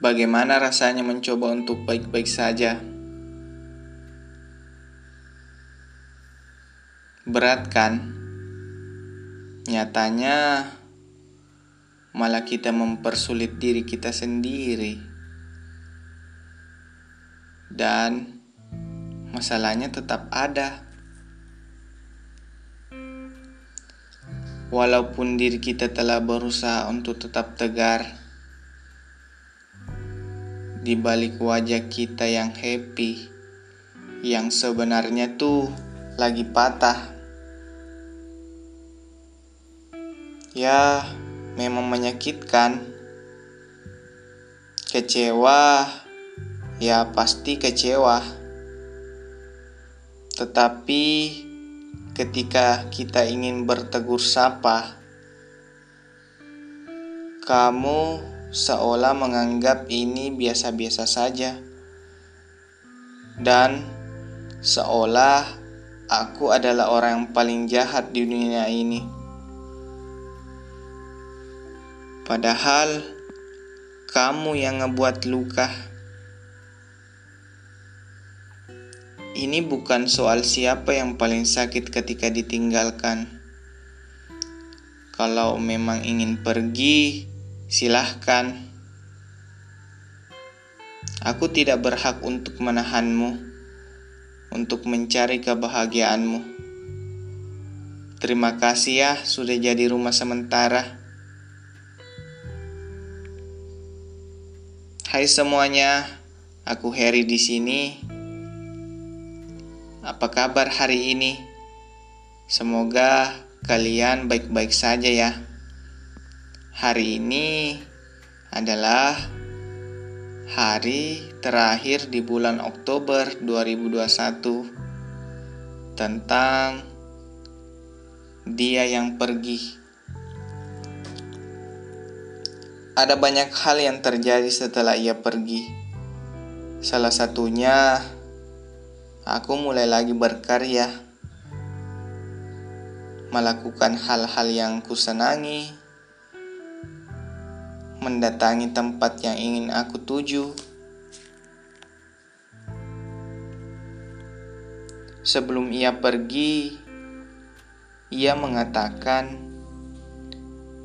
Bagaimana rasanya mencoba untuk baik-baik saja? Berat kan? Nyatanya malah kita mempersulit diri kita sendiri. Dan masalahnya tetap ada. Walaupun diri kita telah berusaha untuk tetap tegar, di balik wajah kita yang happy, yang sebenarnya tuh lagi patah. Ya, memang menyakitkan. Kecewa, ya pasti kecewa. Tetapi ketika kita ingin bertegur sapa, kamu seolah menganggap ini biasa-biasa saja, dan seolah aku adalah orang yang paling jahat di dunia ini. Padahal kamu yang ngebuat luka. Ini bukan soal siapa yang paling sakit ketika ditinggalkan. Kalau memang ingin pergi, Silahkan. Aku tidak berhak untuk menahanmu, untuk mencari kebahagiaanmu. Terima kasih ya sudah jadi rumah sementara. Hai semuanya, aku Harry di sini. Apa kabar hari ini? Semoga kalian baik-baik saja ya. Hari ini adalah hari terakhir di bulan Oktober 2021 tentang dia yang pergi. Ada banyak hal yang terjadi setelah ia pergi. Salah satunya, aku mulai lagi berkarya, melakukan hal-hal yang kusenangi mendatangi tempat yang ingin aku tuju. Sebelum ia pergi, ia mengatakan,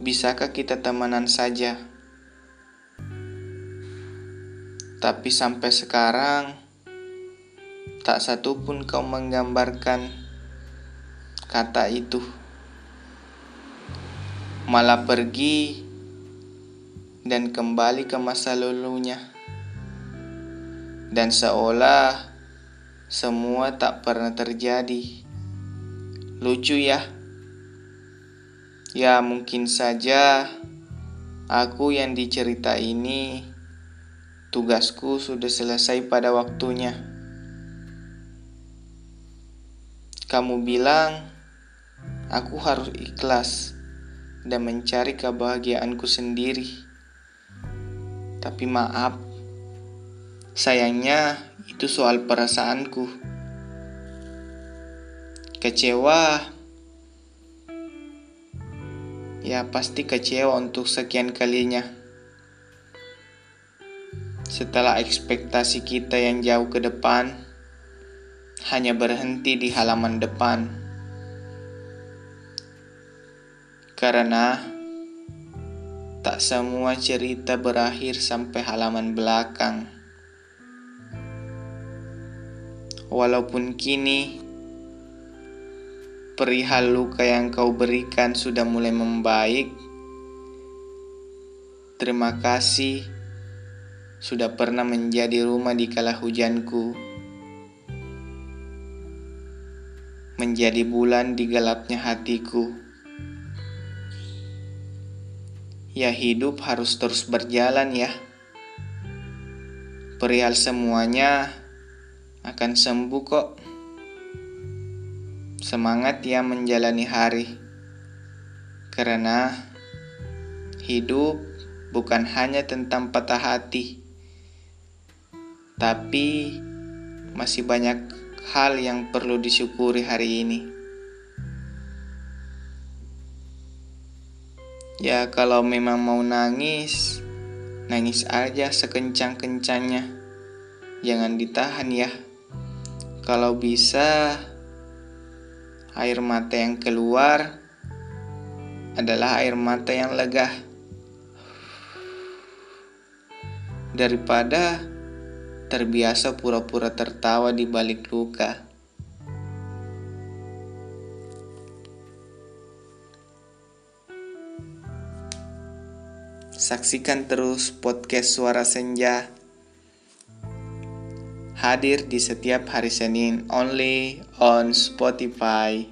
"Bisakah kita temanan saja?" Tapi sampai sekarang, tak satu pun kau menggambarkan kata itu. Malah pergi dan kembali ke masa lalunya. Dan seolah semua tak pernah terjadi. Lucu ya? Ya mungkin saja aku yang dicerita ini tugasku sudah selesai pada waktunya. Kamu bilang aku harus ikhlas dan mencari kebahagiaanku sendiri. Tapi maaf, sayangnya itu soal perasaanku. Kecewa, ya pasti kecewa untuk sekian kalinya. Setelah ekspektasi kita yang jauh ke depan, hanya berhenti di halaman depan. Karena Tak semua cerita berakhir sampai halaman belakang. Walaupun kini perihal luka yang kau berikan sudah mulai membaik, terima kasih sudah pernah menjadi rumah di kala hujanku, menjadi bulan di gelapnya hatiku. Ya hidup harus terus berjalan ya. Perihal semuanya akan sembuh kok. Semangat ya menjalani hari. Karena hidup bukan hanya tentang patah hati. Tapi masih banyak hal yang perlu disyukuri hari ini. Ya kalau memang mau nangis Nangis aja sekencang-kencangnya. Jangan ditahan ya. Kalau bisa, air mata yang keluar adalah air mata yang lega. Daripada terbiasa pura-pura tertawa di balik luka. Saksikan terus podcast Suara Senja. Hadir di setiap hari Senin only on Spotify.